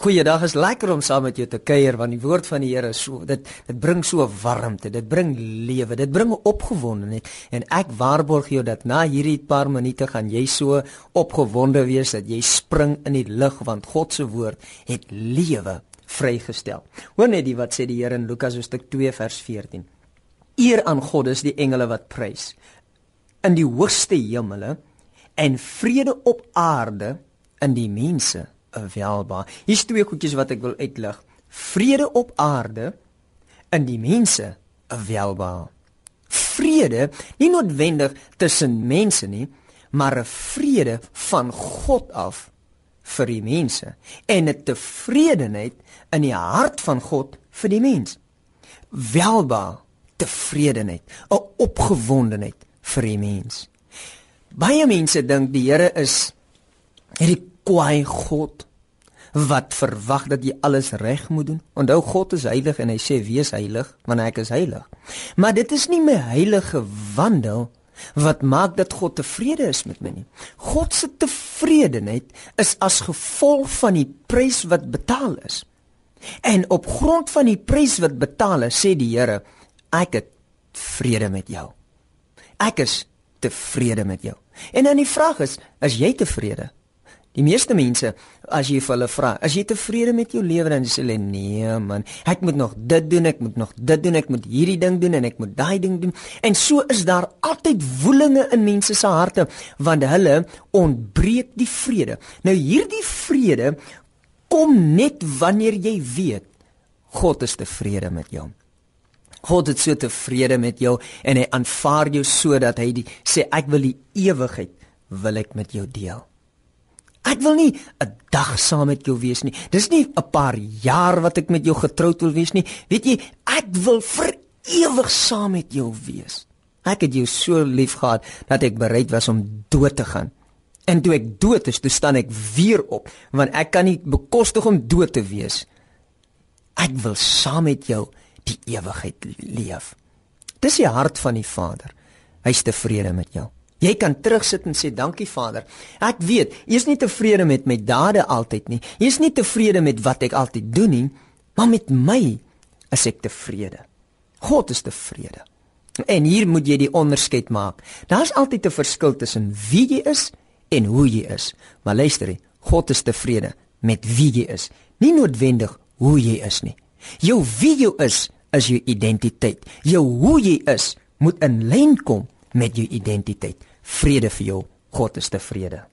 Goeiedag, is lekker om saam met jou te kuier want die woord van die Here so dit dit bring so warmte, dit bring lewe, dit bring opgewondenheid en ek waarborg jou dat na hierdie paar minute gaan jy so opgewonde wees dat jy spring in die lig want God se woord het lewe vrygestel. Hoor net die wat sê die Here in Lukas hoofstuk 2 vers 14. Eer aan God is die engele wat prys in die hoogste hemele en vrede op aarde in die mense welba. Hier's twee goedjies wat ek wil uitlig. Vrede op aarde in die mense welba. Vrede nie noodwendig tussen mense nie, maar 'n vrede van God af vir die mense en 'n tevredenheid in die hart van God vir die mens. Welba, tevredenheid, 'n opgewondenheid vir die mens. Baie mense dink die Here is hierdie kwaai God wat verwag dat jy alles reg moet doen. Onthou God is heilig en hy sê wees heilig want ek is heilig. Maar dit is nie my heilige wandel wat maak dat God tevrede is met my nie. God se tevredenheid is as gevolg van die prys wat betaal is. En op grond van die prys wat betaal is, sê die Here, ek het vrede met jou. Ek is tevrede met jou. En dan die vraag is, is jy tevrede? Die meeste mense as jy vir hulle vra, "As jy tevrede met jou lewe?" dan sê hulle, "Nee man, ek moet nog dit doen, ek moet nog dit doen, ek moet hierdie ding doen en ek moet daai ding doen." En so is daar altyd woelinge in mense se harte want hulle ontbreek die vrede. Nou hierdie vrede kom net wanneer jy weet God is tevrede met jou. God is so tevrede met jou en hy aanvaar jou sodat hy die, sê ek wil die ewigheid wil ek met jou deel. Ek wil nie 'n dag saam met jou wees nie. Dis nie 'n paar jaar wat ek met jou getroud wil wees nie. Weet jy, ek wil vir ewig saam met jou wees. Ek het jou so lief gehad dat ek bereid was om dood te gaan. En toe ek dood is, toe staan ek weer op, want ek kan nie bekostig om dood te wees. Ek wil saam met jou die ewigheid leef. Dis die hart van die Vader. Hy's tevrede met jou. Jy kan terugsit en sê dankie Vader. Ek weet, U is nie tevrede met my dade altyd nie. U is nie tevrede met wat ek altyd doen nie, maar met my is ek tevrede. God is tevrede. En hier moet jy die onderskeid maak. Daar's altyd 'n verskil tussen wie jy is en hoe jy is. Maar luister, God is tevrede met wie jy is, nie noodwendig hoe jy is nie. Jou wie jy is is jou identiteit. Jou hoe jy is moet in lyn kom met jou identiteit. Vrede vir jou. God is tevrede.